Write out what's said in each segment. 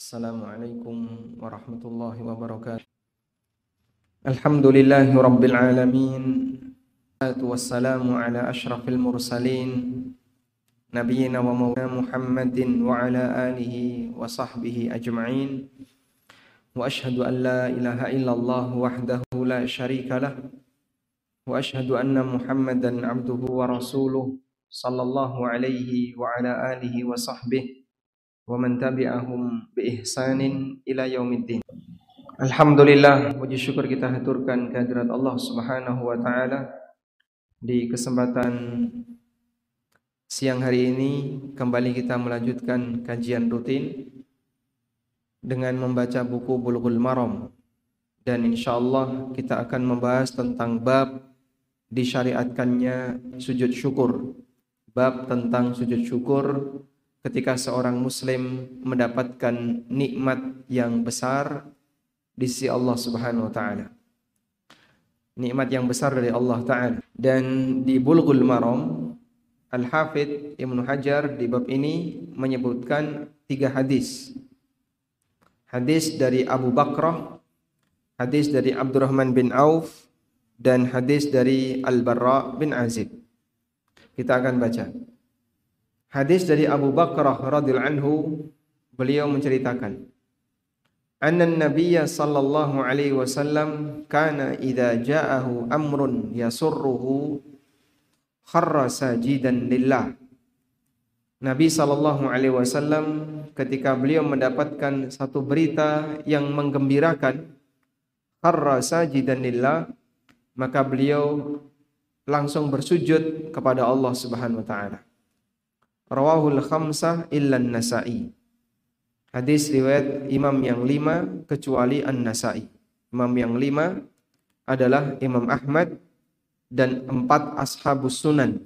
السلام عليكم ورحمة الله وبركاته. الحمد لله رب العالمين. والسلام على أشرف المرسلين. نبينا ومولانا محمد وعلى آله وصحبه أجمعين. وأشهد أن لا إله إلا الله وحده لا شريك له. وأشهد أن محمدا عبده ورسوله صلى الله عليه وعلى آله وصحبه. ومن تبعهم بإحسان إلى يوم الدين Alhamdulillah puji syukur kita haturkan kehadirat Allah Subhanahu wa taala di kesempatan siang hari ini kembali kita melanjutkan kajian rutin dengan membaca buku Bulughul Maram dan insyaallah kita akan membahas tentang bab disyariatkannya sujud syukur bab tentang sujud syukur ketika seorang muslim mendapatkan nikmat yang besar di sisi Allah Subhanahu wa taala. Nikmat yang besar dari Allah taala. Dan di Bulughul Maram Al-Hafidh Ibnu Hajar di bab ini menyebutkan tiga hadis. Hadis dari Abu Bakrah, hadis dari Abdurrahman bin Auf, dan hadis dari Al-Barra bin Azib. Kita akan baca. Hadis dari Abu Bakrah radhiyallahu anhu beliau menceritakan anna nabiyya sallallahu alaihi wasallam kana idza ja'ahu amrun yasurruhu kharra sajidan lillah. Nabi sallallahu alaihi wasallam ketika beliau mendapatkan satu berita yang menggembirakan kharra sajidan lillah maka beliau langsung bersujud kepada Allah Subhanahu wa taala. Rawahul khamsah illa nasai Hadis riwayat imam yang lima kecuali An-Nasai. Imam yang lima adalah Imam Ahmad dan empat ashabus sunan.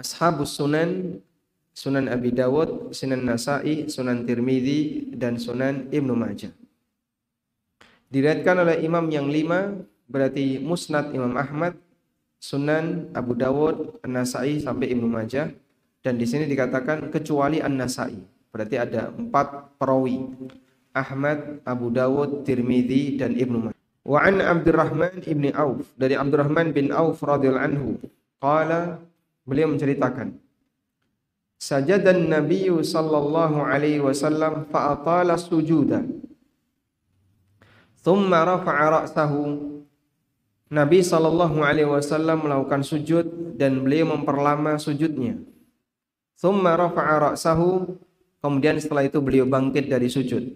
Ashabus sunan Sunan Abi Dawud, Sunan Nasai, Sunan Tirmidzi dan Sunan Ibnu Majah. Diriatkan oleh imam yang lima berarti Musnad Imam Ahmad, Sunan Abu Dawud, An-Nasai sampai Ibnu Majah dan di sini dikatakan kecuali An-Nasai. Berarti ada empat perawi. Ahmad, Abu Dawud, Tirmidzi dan Ibnu Majah. Wa an Abdurrahman ibni Auf dari Abdurrahman bin Auf radhiyallahu anhu qala beliau menceritakan Sajadan Nabi sallallahu alaihi wasallam fa atala sujuda thumma rafa'a ra'sahu Nabi sallallahu alaihi wasallam melakukan sujud dan beliau memperlama sujudnya thumma rafa'a ra'sahu Kemudian setelah itu beliau bangkit dari sujud.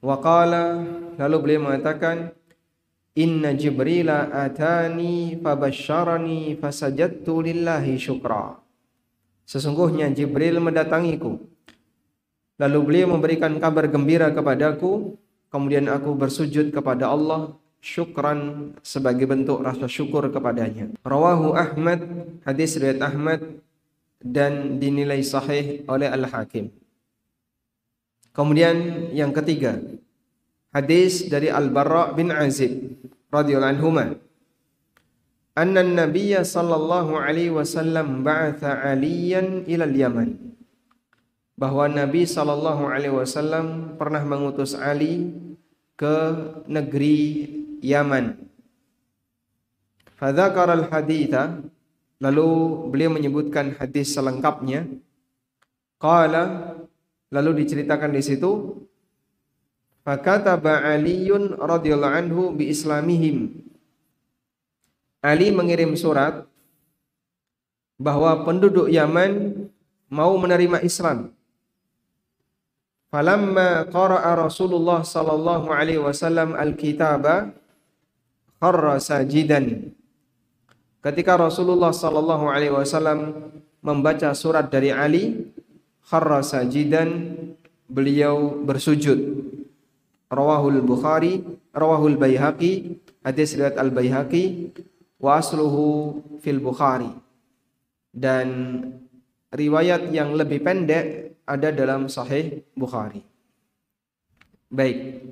Waqala lalu beliau mengatakan Inna Jibril atani fabasyarani fasajadtu lillahi syukra. Sesungguhnya Jibril mendatangiku. Lalu beliau memberikan kabar gembira kepadaku, kemudian aku bersujud kepada Allah syukran sebagai bentuk rasa syukur kepadanya. Rawahu Ahmad, hadis riwayat Ahmad dan dinilai sahih oleh Al-Hakim. Kemudian yang ketiga, hadis dari Al-Barra bin Azib radhiyallahu anhu anna an-nabiy sallallahu alaihi wasallam ba'atha aliyan ila al-Yaman bahwa Nabi sallallahu alaihi wasallam pernah mengutus Ali ke negeri Yaman. Fadzakara al-haditha lalu beliau menyebutkan hadis selengkapnya. Qala Lalu diceritakan di situ Fakataba Aliun radhiyallahu anhu bi islamihim. Ali mengirim surat bahwa penduduk Yaman mau menerima Islam. Falamma qara'a Rasulullah sallallahu alaihi wasallam al-kitaba kharra sajidan. Ketika Rasulullah sallallahu alaihi wasallam membaca surat dari Ali, kharra sajidan beliau bersujud. Rawahul bukhari rawahul baihaqi hadis riwayat al baihaqi wa asluhu fil bukhari. Dan riwayat yang lebih pendek ada dalam sahih bukhari. Baik.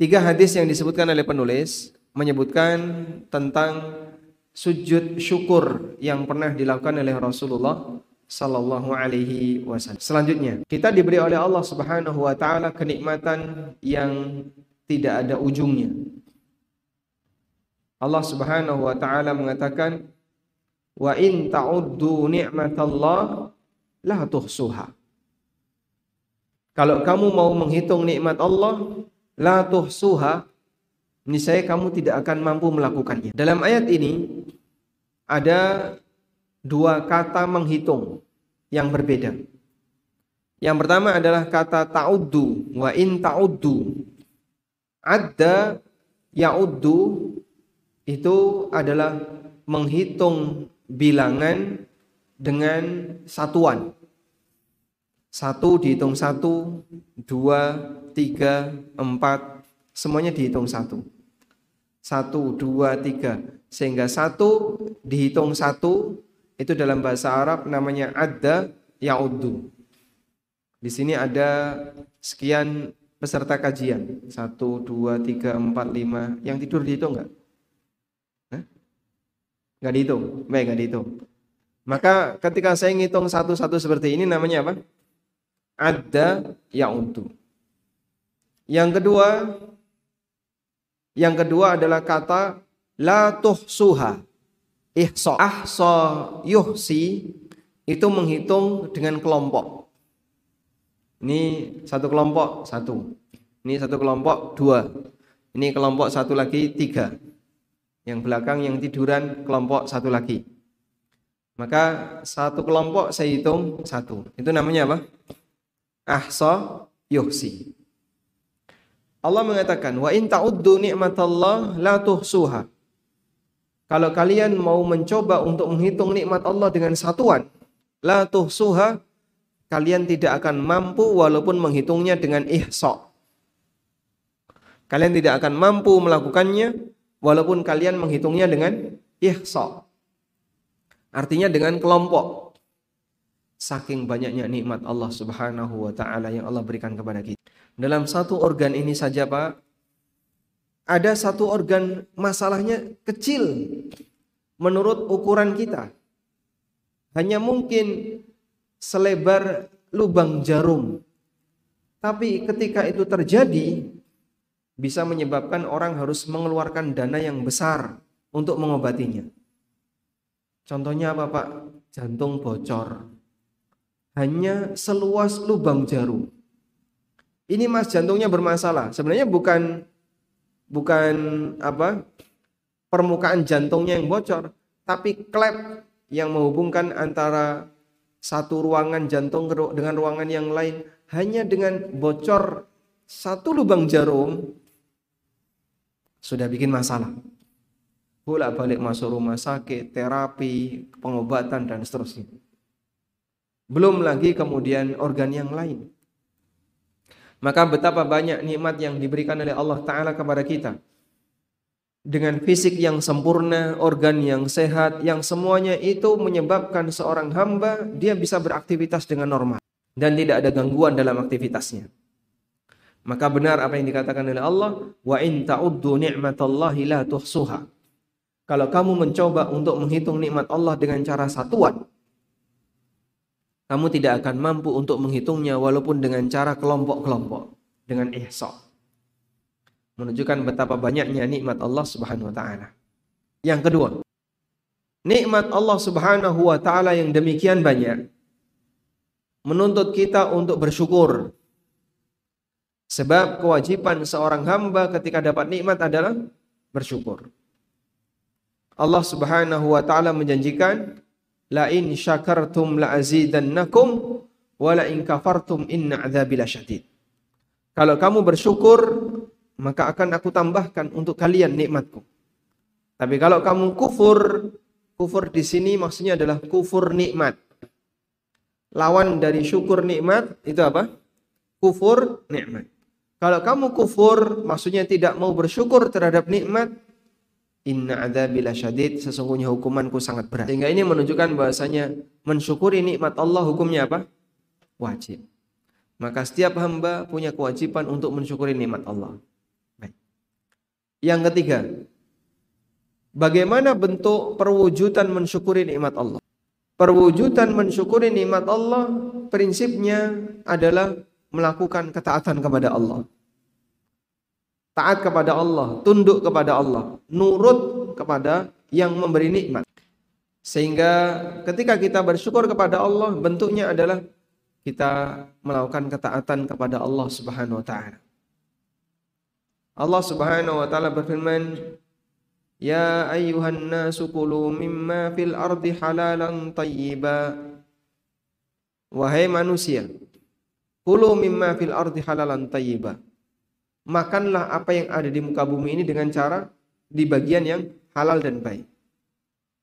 Tiga hadis yang disebutkan oleh penulis menyebutkan tentang sujud syukur yang pernah dilakukan oleh Rasulullah sallallahu alaihi wasallam. Selanjutnya, kita diberi oleh Allah Subhanahu wa taala kenikmatan yang tidak ada ujungnya. Allah Subhanahu wa taala mengatakan, "Wa in ta'uddu ni'matallah la tuhsuha." Kalau kamu mau menghitung nikmat Allah, la tuhsuha, niscaya kamu tidak akan mampu melakukannya. Dalam ayat ini ada dua kata menghitung yang berbeda. Yang pertama adalah kata ta'uddu wa in ta'uddu. Adda ya'uddu itu adalah menghitung bilangan dengan satuan. Satu dihitung satu, dua, tiga, empat, semuanya dihitung satu. Satu, dua, tiga. Sehingga satu dihitung satu, itu dalam bahasa Arab namanya adda ya'uddu. Di sini ada sekian peserta kajian. Satu, dua, tiga, empat, lima. Yang tidur dihitung nggak? Nggak dihitung? Baik, nggak dihitung. Maka ketika saya ngitung satu-satu seperti ini namanya apa? ada ya'udu. Yang kedua yang kedua adalah kata la tuhsuha. Ihsa. Ahsa yuhsi itu menghitung dengan kelompok. Ini satu kelompok satu. Ini satu kelompok dua. Ini kelompok satu lagi tiga. Yang belakang yang tiduran kelompok satu lagi. Maka satu kelompok saya hitung satu. Itu namanya apa? ahsa yuhsi. Allah mengatakan, "Wa in ta'uddu ni'matallah la tuhsuha." Kalau kalian mau mencoba untuk menghitung nikmat Allah dengan satuan, la tuhsuha, kalian tidak akan mampu walaupun menghitungnya dengan ihsa. Kalian tidak akan mampu melakukannya walaupun kalian menghitungnya dengan ihsa. Artinya dengan kelompok. Saking banyaknya nikmat Allah Subhanahu wa taala yang Allah berikan kepada kita. Dalam satu organ ini saja, Pak, ada satu organ masalahnya kecil menurut ukuran kita. Hanya mungkin selebar lubang jarum. Tapi ketika itu terjadi bisa menyebabkan orang harus mengeluarkan dana yang besar untuk mengobatinya. Contohnya apa, Pak? Jantung bocor hanya seluas lubang jarum. Ini mas jantungnya bermasalah. Sebenarnya bukan bukan apa permukaan jantungnya yang bocor, tapi klep yang menghubungkan antara satu ruangan jantung dengan ruangan yang lain hanya dengan bocor satu lubang jarum sudah bikin masalah. Bolak-balik masuk rumah sakit, terapi, pengobatan dan seterusnya. Belum lagi kemudian organ yang lain. Maka betapa banyak nikmat yang diberikan oleh Allah Ta'ala kepada kita. Dengan fisik yang sempurna, organ yang sehat, yang semuanya itu menyebabkan seorang hamba dia bisa beraktivitas dengan normal. Dan tidak ada gangguan dalam aktivitasnya. Maka benar apa yang dikatakan oleh Allah, wa in ta'uddu ni'matallahi la tuhsuha. Kalau kamu mencoba untuk menghitung nikmat Allah dengan cara satuan, kamu tidak akan mampu untuk menghitungnya walaupun dengan cara kelompok-kelompok dengan ihsa. Menunjukkan betapa banyaknya nikmat Allah Subhanahu wa taala. Yang kedua, nikmat Allah Subhanahu wa taala yang demikian banyak menuntut kita untuk bersyukur. Sebab kewajiban seorang hamba ketika dapat nikmat adalah bersyukur. Allah Subhanahu wa taala menjanjikan la in syakartum la azidannakum wa la in kafartum inna adzabi lasyadid. Kalau kamu bersyukur, maka akan aku tambahkan untuk kalian nikmatku. Tapi kalau kamu kufur, kufur di sini maksudnya adalah kufur nikmat. Lawan dari syukur nikmat itu apa? Kufur nikmat. Kalau kamu kufur, maksudnya tidak mau bersyukur terhadap nikmat, Inna adzabil syadid sesungguhnya hukumanku sangat berat. Sehingga ini menunjukkan bahasanya mensyukuri nikmat Allah hukumnya apa? Wajib. Maka setiap hamba punya kewajiban untuk mensyukuri nikmat Allah. Baik. Yang ketiga, bagaimana bentuk perwujudan mensyukuri nikmat Allah? perwujudan mensyukuri nikmat Allah prinsipnya adalah melakukan ketaatan kepada Allah. Taat kepada Allah, tunduk kepada Allah, nurut kepada yang memberi nikmat. Sehingga ketika kita bersyukur kepada Allah, bentuknya adalah kita melakukan ketaatan kepada Allah Subhanahu wa taala. Allah Subhanahu wa taala berfirman, "Ya ayyuhan nasu kulu mimma fil ardi halalan tayyiba." Wahai manusia, kulu mimma fil ardi halalan tayyiba. Makanlah apa yang ada di muka bumi ini dengan cara di bagian yang halal dan baik.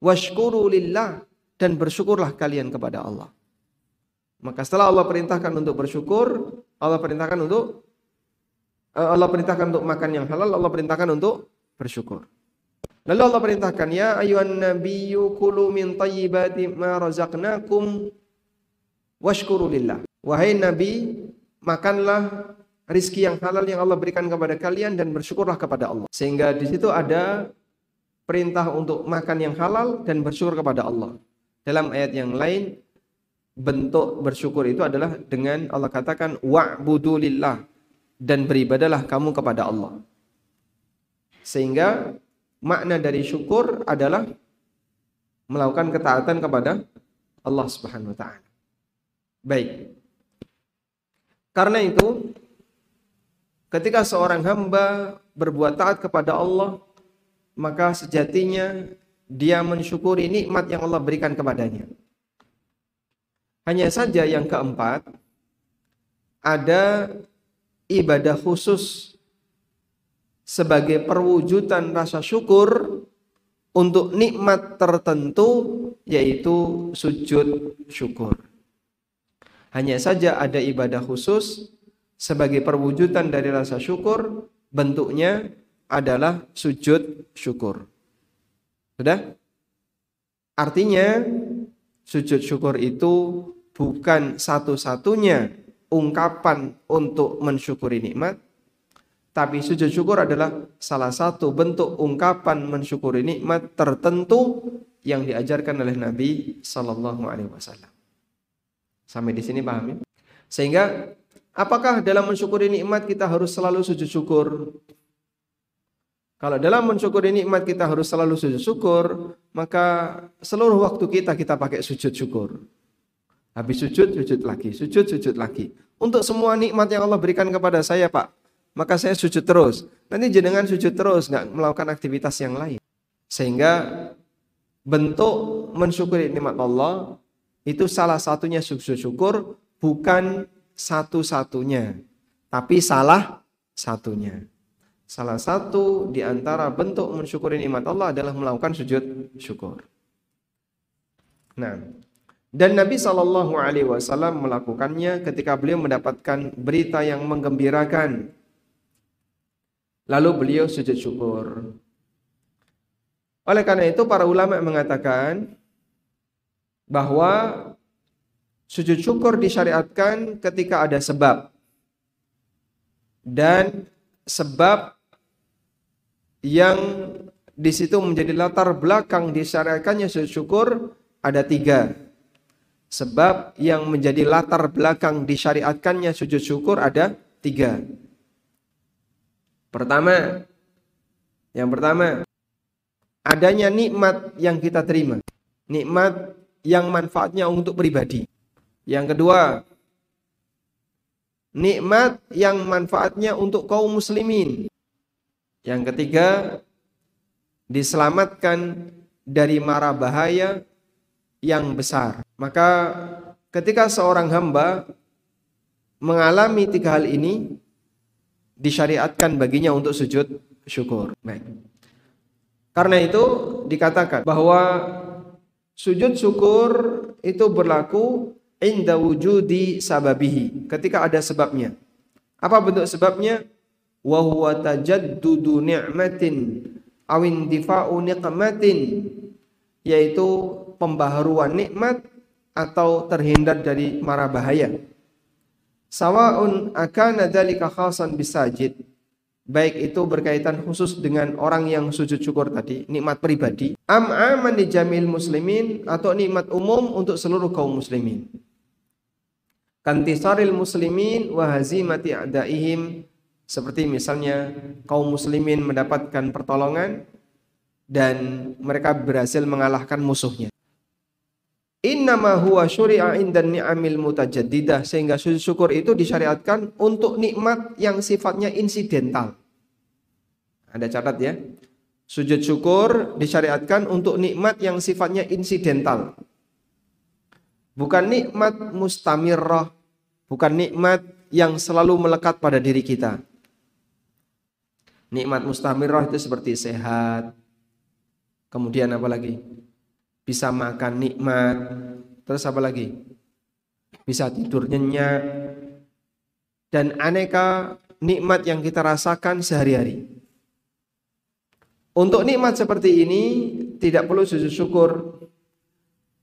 Washkuru lillah dan bersyukurlah kalian kepada Allah. Maka setelah Allah perintahkan untuk bersyukur, Allah perintahkan untuk Eh, Allah perintahkan untuk makan yang halal, Allah perintahkan untuk bersyukur. Lalu Allah perintahkan, ya ayuhan nabiyyu kulu min tayyibati ma razaqnakum washkuru lillah. Wahai nabi, makanlah rizki yang halal yang Allah berikan kepada kalian dan bersyukurlah kepada Allah. Sehingga di situ ada perintah untuk makan yang halal dan bersyukur kepada Allah. Dalam ayat yang lain bentuk bersyukur itu adalah dengan Allah katakan wa'budu lillah dan beribadalah kamu kepada Allah. Sehingga makna dari syukur adalah melakukan ketaatan kepada Allah Subhanahu wa taala. Baik. Karena itu ketika seorang hamba berbuat taat kepada Allah, maka sejatinya dia mensyukuri nikmat yang Allah berikan kepadanya. Hanya saja yang keempat ada ibadah khusus sebagai perwujudan rasa syukur untuk nikmat tertentu yaitu sujud syukur. Hanya saja ada ibadah khusus sebagai perwujudan dari rasa syukur bentuknya adalah sujud syukur. Sudah? Artinya sujud syukur itu bukan satu-satunya ungkapan untuk mensyukuri nikmat, tapi sujud syukur adalah salah satu bentuk ungkapan mensyukuri nikmat tertentu yang diajarkan oleh Nabi Sallallahu Alaihi Wasallam. Sampai di sini paham ya? Sehingga apakah dalam mensyukuri nikmat kita harus selalu sujud syukur? Kalau dalam mensyukuri nikmat kita harus selalu sujud syukur, maka seluruh waktu kita kita pakai sujud syukur. Habis sujud, sujud lagi, sujud, sujud lagi. Untuk semua nikmat yang Allah berikan kepada saya, Pak, maka saya sujud terus. Nanti jenengan sujud terus, nggak melakukan aktivitas yang lain. Sehingga bentuk mensyukuri nikmat Allah itu salah satunya sujud syukur, bukan satu-satunya, tapi salah satunya. Salah satu di antara bentuk mensyukuri nikmat Allah adalah melakukan sujud syukur. Nah, dan Nabi Shallallahu Alaihi Wasallam melakukannya ketika beliau mendapatkan berita yang menggembirakan. Lalu beliau sujud syukur. Oleh karena itu para ulama mengatakan bahwa sujud syukur disyariatkan ketika ada sebab. Dan sebab yang di situ menjadi latar belakang disyariatkannya sujud syukur ada tiga. Sebab yang menjadi latar belakang disyariatkannya sujud syukur ada tiga. Pertama, yang pertama, adanya nikmat yang kita terima. Nikmat yang manfaatnya untuk pribadi. Yang kedua, nikmat yang manfaatnya untuk kaum muslimin. Yang ketiga, diselamatkan dari mara bahaya yang besar. Maka ketika seorang hamba mengalami tiga hal ini disyariatkan baginya untuk sujud syukur. Baik. Karena itu dikatakan bahwa sujud syukur itu berlaku inda wujudi sababihi ketika ada sebabnya. Apa bentuk sebabnya? Wa huwa tajaddudu ni'matin awin difa'u niqmatin yaitu pembaharuan nikmat atau terhindar dari mara bahaya. Sawaun akana dzalika khasan bisajid. baik itu berkaitan khusus dengan orang yang sujud syukur tadi, nikmat pribadi, am aman jamil muslimin atau nikmat umum untuk seluruh kaum muslimin. Kantisaril muslimin wa hazimati a'daihim seperti misalnya kaum muslimin mendapatkan pertolongan dan mereka berhasil mengalahkan musuhnya. Innama huwa syuri'a indan ni'amil mutajaddidah sehingga sujud syukur itu disyariatkan untuk nikmat yang sifatnya insidental. Ada catat ya. Sujud syukur disyariatkan untuk nikmat yang sifatnya insidental. Bukan nikmat mustamirrah, bukan nikmat yang selalu melekat pada diri kita. Nikmat mustamirrah itu seperti sehat. Kemudian apa lagi? bisa makan nikmat, terus apa lagi? Bisa tidur nyenyak dan aneka nikmat yang kita rasakan sehari-hari. Untuk nikmat seperti ini tidak perlu sujud syukur.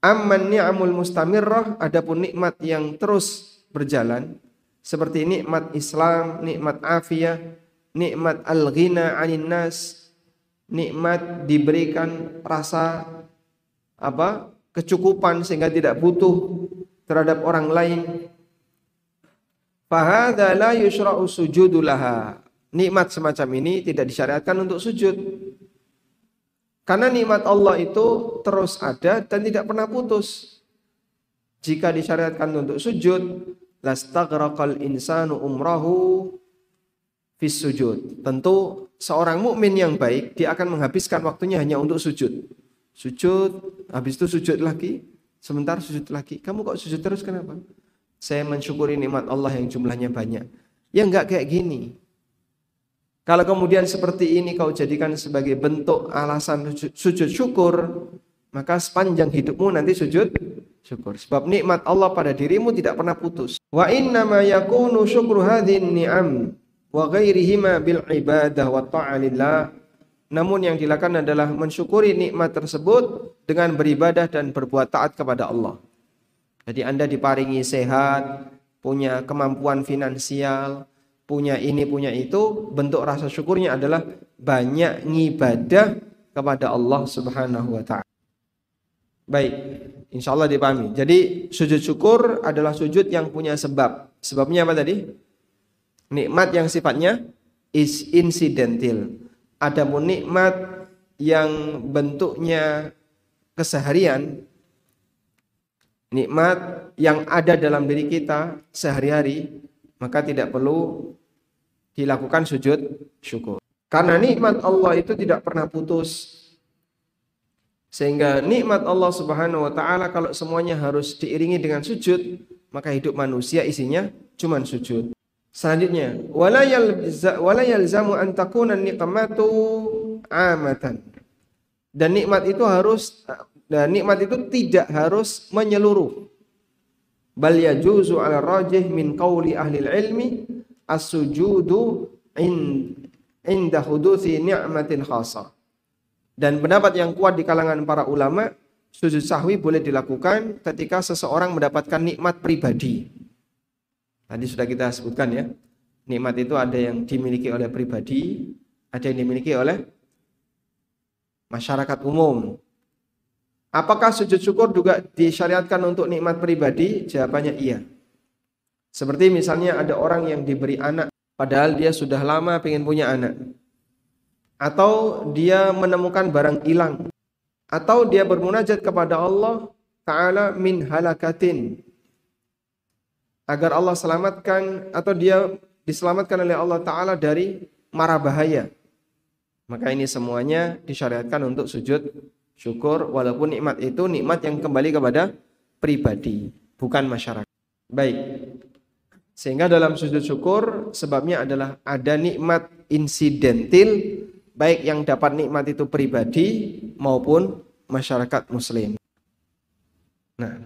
Amman ni'amul mustamirrah adapun nikmat yang terus berjalan seperti nikmat Islam, nikmat afiyah, nikmat al-ghina 'anil nas, nikmat diberikan rasa apa kecukupan sehingga tidak butuh terhadap orang lain. Fahadha la yushra'u sujudu laha. Nikmat semacam ini tidak disyariatkan untuk sujud. Karena nikmat Allah itu terus ada dan tidak pernah putus. Jika disyariatkan untuk sujud, insanu umrahu fis sujud. Tentu seorang mukmin yang baik dia akan menghabiskan waktunya hanya untuk sujud. Sujud, habis itu sujud lagi, sebentar sujud lagi. Kamu kok sujud terus kenapa? Saya mensyukuri nikmat Allah yang jumlahnya banyak. Ya enggak kayak gini. Kalau kemudian seperti ini kau jadikan sebagai bentuk alasan sujud syukur, maka sepanjang hidupmu nanti sujud syukur. Sebab nikmat Allah pada dirimu tidak pernah putus. Wa inna ma yakunu syukru hadhin ni'am wa ghairihima bil ibadah wa ta'alillah namun yang dilakukan adalah mensyukuri nikmat tersebut dengan beribadah dan berbuat taat kepada Allah. Jadi Anda diparingi sehat, punya kemampuan finansial, punya ini, punya itu, bentuk rasa syukurnya adalah banyak ngibadah kepada Allah Subhanahu wa taala. Baik, insya Allah dipahami. Jadi sujud syukur adalah sujud yang punya sebab. Sebabnya apa tadi? Nikmat yang sifatnya is incidental ada nikmat yang bentuknya keseharian, nikmat yang ada dalam diri kita sehari-hari, maka tidak perlu dilakukan sujud syukur. Karena nikmat Allah itu tidak pernah putus. Sehingga nikmat Allah Subhanahu wa taala kalau semuanya harus diiringi dengan sujud, maka hidup manusia isinya cuma sujud. Selanjutnya, wala yalzamu an takuna nikmatu amatan. Dan nikmat itu harus dan nikmat itu tidak harus menyeluruh. Bal yajuzu ala rajih min qawli ahli ilmi as-sujudu in, inda huduthi ni'matin khasa. Dan pendapat yang kuat di kalangan para ulama, sujud sahwi boleh dilakukan ketika seseorang mendapatkan nikmat pribadi. Tadi sudah kita sebutkan ya. Nikmat itu ada yang dimiliki oleh pribadi, ada yang dimiliki oleh masyarakat umum. Apakah sujud syukur juga disyariatkan untuk nikmat pribadi? Jawabannya iya. Seperti misalnya ada orang yang diberi anak, padahal dia sudah lama ingin punya anak. Atau dia menemukan barang hilang. Atau dia bermunajat kepada Allah Ta'ala min halakatin agar Allah selamatkan atau dia diselamatkan oleh Allah Ta'ala dari mara bahaya. Maka ini semuanya disyariatkan untuk sujud syukur walaupun nikmat itu nikmat yang kembali kepada pribadi, bukan masyarakat. Baik. Sehingga dalam sujud syukur sebabnya adalah ada nikmat insidentil baik yang dapat nikmat itu pribadi maupun masyarakat muslim. Nah,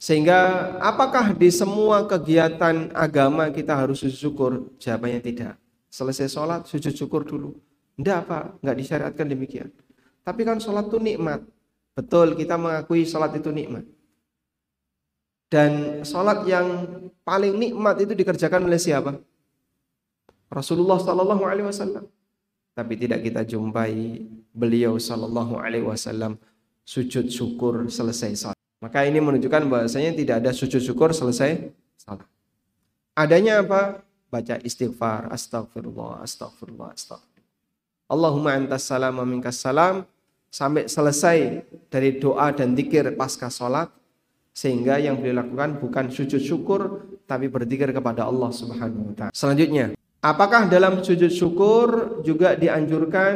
sehingga apakah di semua kegiatan agama kita harus syukur? Jawabannya tidak. Selesai sholat sujud syukur dulu. Tidak apa, nggak disyariatkan demikian. Tapi kan sholat itu nikmat. Betul kita mengakui sholat itu nikmat. Dan sholat yang paling nikmat itu dikerjakan oleh siapa? Rasulullah Sallallahu Alaihi Wasallam. Tapi tidak kita jumpai beliau Sallallahu Alaihi Wasallam sujud syukur selesai salat. Maka ini menunjukkan bahwasanya tidak ada sujud syukur selesai salat. Adanya apa? Baca istighfar, astagfirullah, astagfirullah, astagfirullah. Allahumma antas salam wa minkas salam sampai selesai dari doa dan zikir pasca salat sehingga yang beliau lakukan bukan sujud syukur tapi berzikir kepada Allah Subhanahu wa taala. Selanjutnya, apakah dalam sujud syukur juga dianjurkan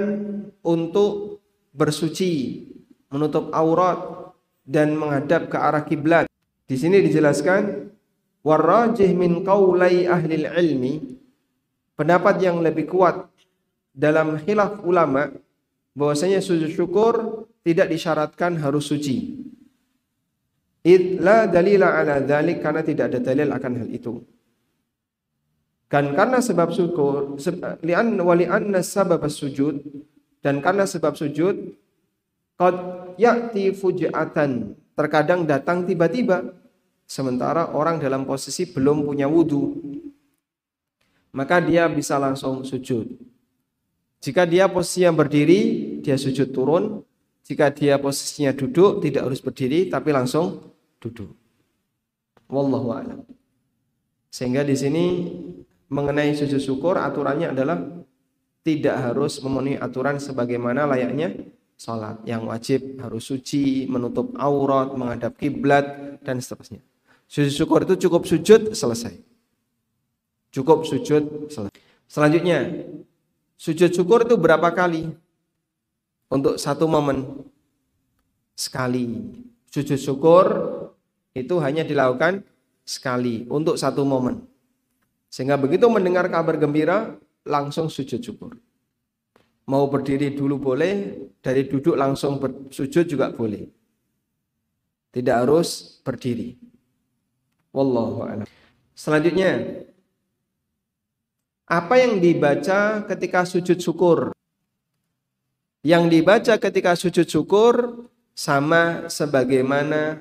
untuk bersuci, menutup aurat dan menghadap ke arah kiblat? Di sini dijelaskan warajih min qaulai ahli ilmi pendapat yang lebih kuat dalam khilaf ulama bahwasanya sujud syukur tidak disyaratkan harus suci Id la dalila ala dhalik karena tidak ada dalil akan hal itu. Dan karena sebab syukur, lian wali anna sabab sujud dan karena sebab sujud qad ya'ti fujatan terkadang datang tiba-tiba sementara orang dalam posisi belum punya wudhu maka dia bisa langsung sujud jika dia posisinya berdiri dia sujud turun jika dia posisinya duduk tidak harus berdiri tapi langsung duduk. Wallahu a'lam. Sehingga di sini mengenai sujud syukur aturannya adalah tidak harus memenuhi aturan sebagaimana layaknya salat. Yang wajib harus suci, menutup aurat, menghadap kiblat dan seterusnya. Sujud syukur itu cukup sujud selesai. Cukup sujud selesai. Selanjutnya, sujud syukur itu berapa kali? Untuk satu momen sekali. Sujud syukur itu hanya dilakukan sekali untuk satu momen. Sehingga begitu mendengar kabar gembira langsung sujud syukur. Mau berdiri dulu boleh, dari duduk langsung bersujud juga boleh. Tidak harus berdiri. Wallahu a'lam. Selanjutnya, apa yang dibaca ketika sujud syukur? Yang dibaca ketika sujud syukur sama sebagaimana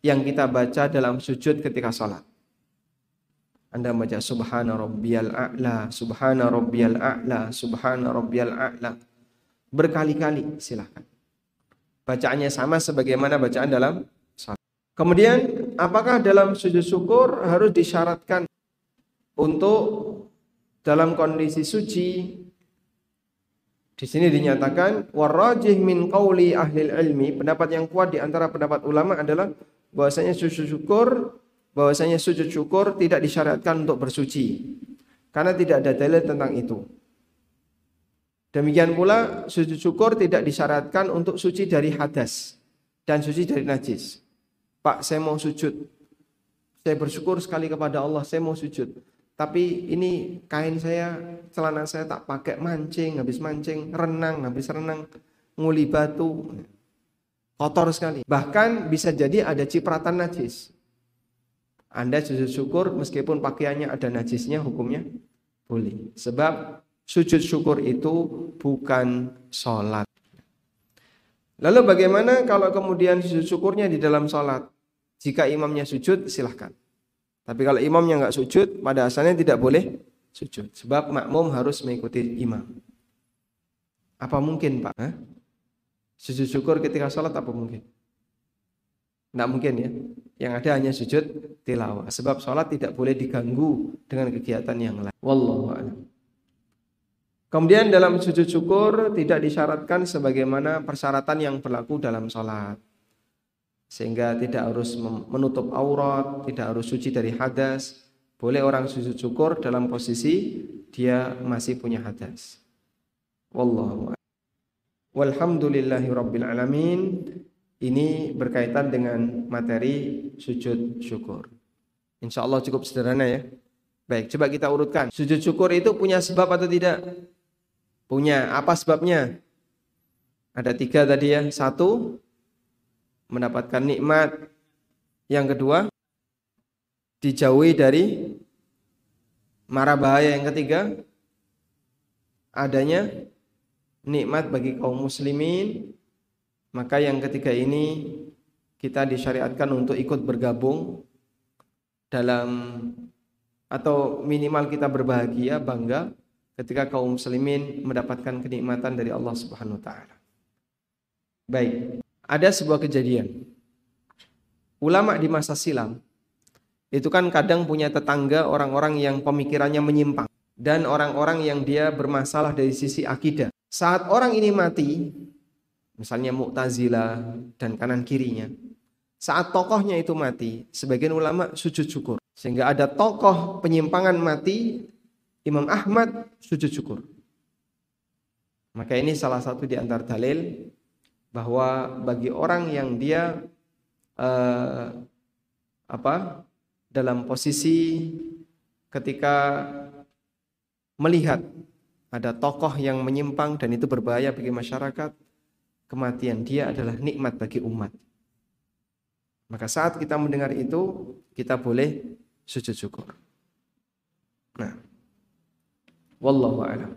yang kita baca dalam sujud ketika sholat. Anda baca subhana rabbiyal a'la, subhana rabbiyal a'la, subhana rabbiyal a'la. Berkali-kali silahkan. Bacaannya sama sebagaimana bacaan dalam sholat. Kemudian apakah dalam sujud syukur harus disyaratkan untuk dalam kondisi suci di sini dinyatakan warajih min qauli ahli ilmi pendapat yang kuat di antara pendapat ulama adalah bahwasanya sujud syukur bahwasanya sujud syukur tidak disyariatkan untuk bersuci karena tidak ada dalil tentang itu. Demikian pula sujud syukur tidak disyaratkan untuk suci dari hadas dan suci dari najis. Pak, saya mau sujud. Saya bersyukur sekali kepada Allah, saya mau sujud. Tapi ini kain saya, celana saya tak pakai mancing, habis mancing, renang, habis renang, nguli batu kotor sekali. Bahkan bisa jadi ada cipratan najis. Anda sujud syukur meskipun pakaiannya ada najisnya hukumnya boleh. Sebab sujud syukur itu bukan sholat. Lalu bagaimana kalau kemudian sujud syukurnya di dalam sholat? Jika imamnya sujud silahkan. Tapi kalau imamnya nggak sujud pada asalnya tidak boleh sujud. Sebab makmum harus mengikuti imam. Apa mungkin Pak? Hah? Sujud syukur ketika sholat apa mungkin? Tidak mungkin ya. Yang ada hanya sujud tilawah. Sebab sholat tidak boleh diganggu dengan kegiatan yang lain. Wallahu a'lam. Kemudian dalam sujud syukur tidak disyaratkan sebagaimana persyaratan yang berlaku dalam sholat. Sehingga tidak harus menutup aurat, tidak harus suci dari hadas. Boleh orang sujud syukur dalam posisi dia masih punya hadas. Wallahu Walhamdulillahi Rabbil Alamin Ini berkaitan dengan materi sujud syukur. Insya Allah cukup sederhana ya. Baik, coba kita urutkan. Sujud syukur itu punya sebab atau tidak? Punya, apa sebabnya? Ada tiga tadi ya. Satu, mendapatkan nikmat. Yang kedua, dijauhi dari mara bahaya. Yang ketiga, adanya nikmat bagi kaum muslimin maka yang ketiga ini kita disyariatkan untuk ikut bergabung dalam atau minimal kita berbahagia bangga ketika kaum muslimin mendapatkan kenikmatan dari Allah Subhanahu wa taala. Baik, ada sebuah kejadian. Ulama di masa silam itu kan kadang punya tetangga orang-orang yang pemikirannya menyimpang dan orang-orang yang dia bermasalah dari sisi akidah. Saat orang ini mati, misalnya Mu'tazilah dan kanan kirinya, saat tokohnya itu mati, sebagian ulama sujud syukur. Sehingga ada tokoh penyimpangan mati, Imam Ahmad sujud syukur. Maka ini salah satu di antara dalil bahwa bagi orang yang dia uh, apa dalam posisi ketika melihat ada tokoh yang menyimpang dan itu berbahaya bagi masyarakat, kematian dia adalah nikmat bagi umat. Maka saat kita mendengar itu, kita boleh sujud syukur. Nah, Wallahu a'lam.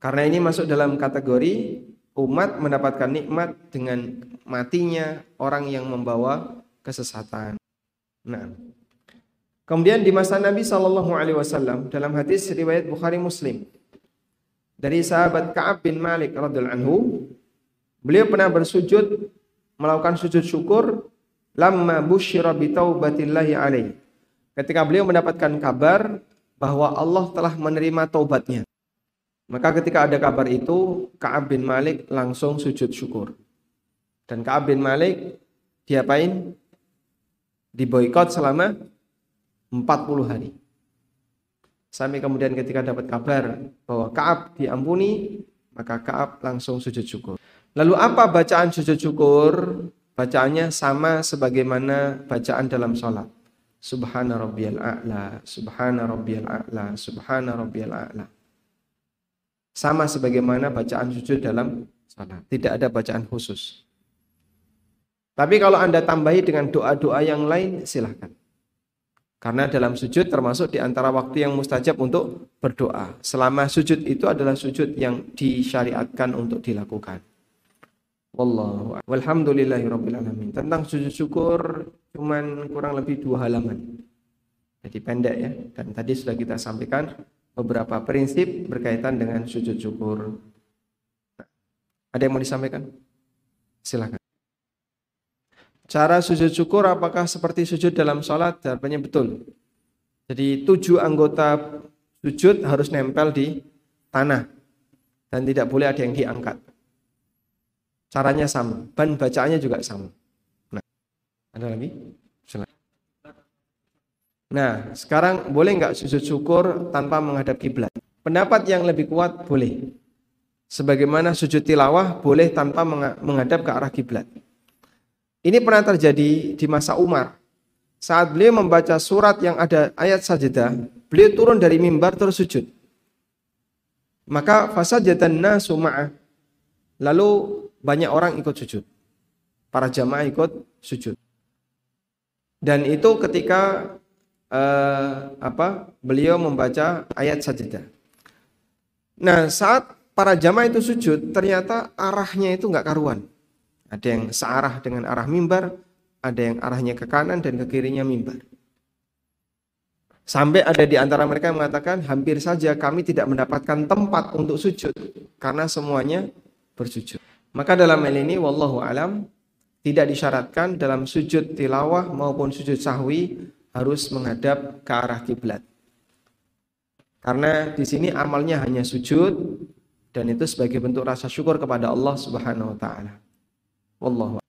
Karena ini masuk dalam kategori umat mendapatkan nikmat dengan matinya orang yang membawa kesesatan. Nah, kemudian di masa Nabi Shallallahu Alaihi Wasallam dalam hadis riwayat Bukhari Muslim dari sahabat Kaab bin Malik radhiallahu anhu, beliau pernah bersujud melakukan sujud syukur lamma busyira bi taubatillahi alaihi. Ketika beliau mendapatkan kabar bahwa Allah telah menerima taubatnya. Maka ketika ada kabar itu, Ka'ab bin Malik langsung sujud syukur. Dan Ka'ab bin Malik diapain? Diboykot selama 40 hari. Sampai kemudian ketika dapat kabar bahwa Ka'ab diampuni, maka Ka'ab langsung sujud syukur. Lalu apa bacaan sujud syukur? Bacaannya sama sebagaimana bacaan dalam sholat. Subhana rabbiyal a'la, subhana rabbiyal a'la, subhana rabbiyal a'la. Sama sebagaimana bacaan sujud dalam salat. Tidak ada bacaan khusus. Tapi kalau Anda tambahi dengan doa-doa yang lain, silahkan. Karena dalam sujud termasuk di antara waktu yang mustajab untuk berdoa. Selama sujud itu adalah sujud yang disyariatkan untuk dilakukan. Wallahu walhamdulillahi. Tentang sujud syukur cuman kurang lebih dua halaman. Jadi pendek ya. Dan tadi sudah kita sampaikan beberapa prinsip berkaitan dengan sujud syukur. Ada yang mau disampaikan? Silakan. Cara sujud syukur apakah seperti sujud dalam sholat? Jawabannya betul. Jadi tujuh anggota sujud harus nempel di tanah dan tidak boleh ada yang diangkat. Caranya sama, ban bacaannya juga sama. Nah, ada lagi? Nah, sekarang boleh nggak sujud syukur tanpa menghadap kiblat? Pendapat yang lebih kuat boleh. Sebagaimana sujud tilawah boleh tanpa menghadap ke arah kiblat. Ini pernah terjadi di masa Umar. Saat beliau membaca surat yang ada ayat sajadah, beliau turun dari mimbar terus sujud. Maka fasajatan nasu. Lalu banyak orang ikut sujud. Para jamaah ikut sujud. Dan itu ketika uh, apa? Beliau membaca ayat sajadah. Nah, saat para jamaah itu sujud, ternyata arahnya itu nggak karuan. Ada yang searah dengan arah mimbar, ada yang arahnya ke kanan dan ke kirinya mimbar. Sampai ada di antara mereka yang mengatakan hampir saja kami tidak mendapatkan tempat untuk sujud karena semuanya bersujud. Maka dalam hal ini wallahu alam tidak disyaratkan dalam sujud tilawah maupun sujud sahwi harus menghadap ke arah kiblat. Karena di sini amalnya hanya sujud dan itu sebagai bentuk rasa syukur kepada Allah Subhanahu wa taala. Wallahu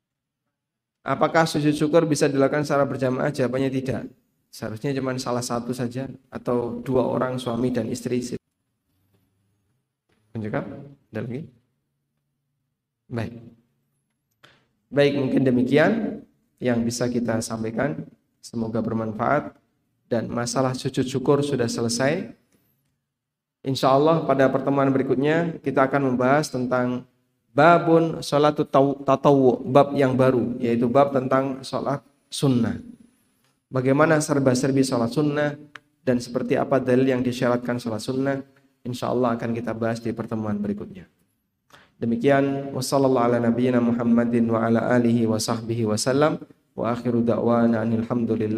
Apakah sujud syukur bisa dilakukan secara berjamaah? Jawabannya tidak. Seharusnya cuma salah satu saja atau dua orang suami dan istri. Menjawab? Ada lagi? Baik. Baik, mungkin demikian yang bisa kita sampaikan. Semoga bermanfaat dan masalah sujud syukur sudah selesai. Insya Allah pada pertemuan berikutnya kita akan membahas tentang babun sholat tatawu, bab yang baru, yaitu bab tentang sholat sunnah. Bagaimana serba-serbi sholat sunnah dan seperti apa dalil yang disyaratkan sholat sunnah, insya Allah akan kita bahas di pertemuan berikutnya. Demikian wasallallahu ala nabiyyina Muhammadin wa ala alihi wa sahbihi wasallam wa akhiru da'wana alhamdulillah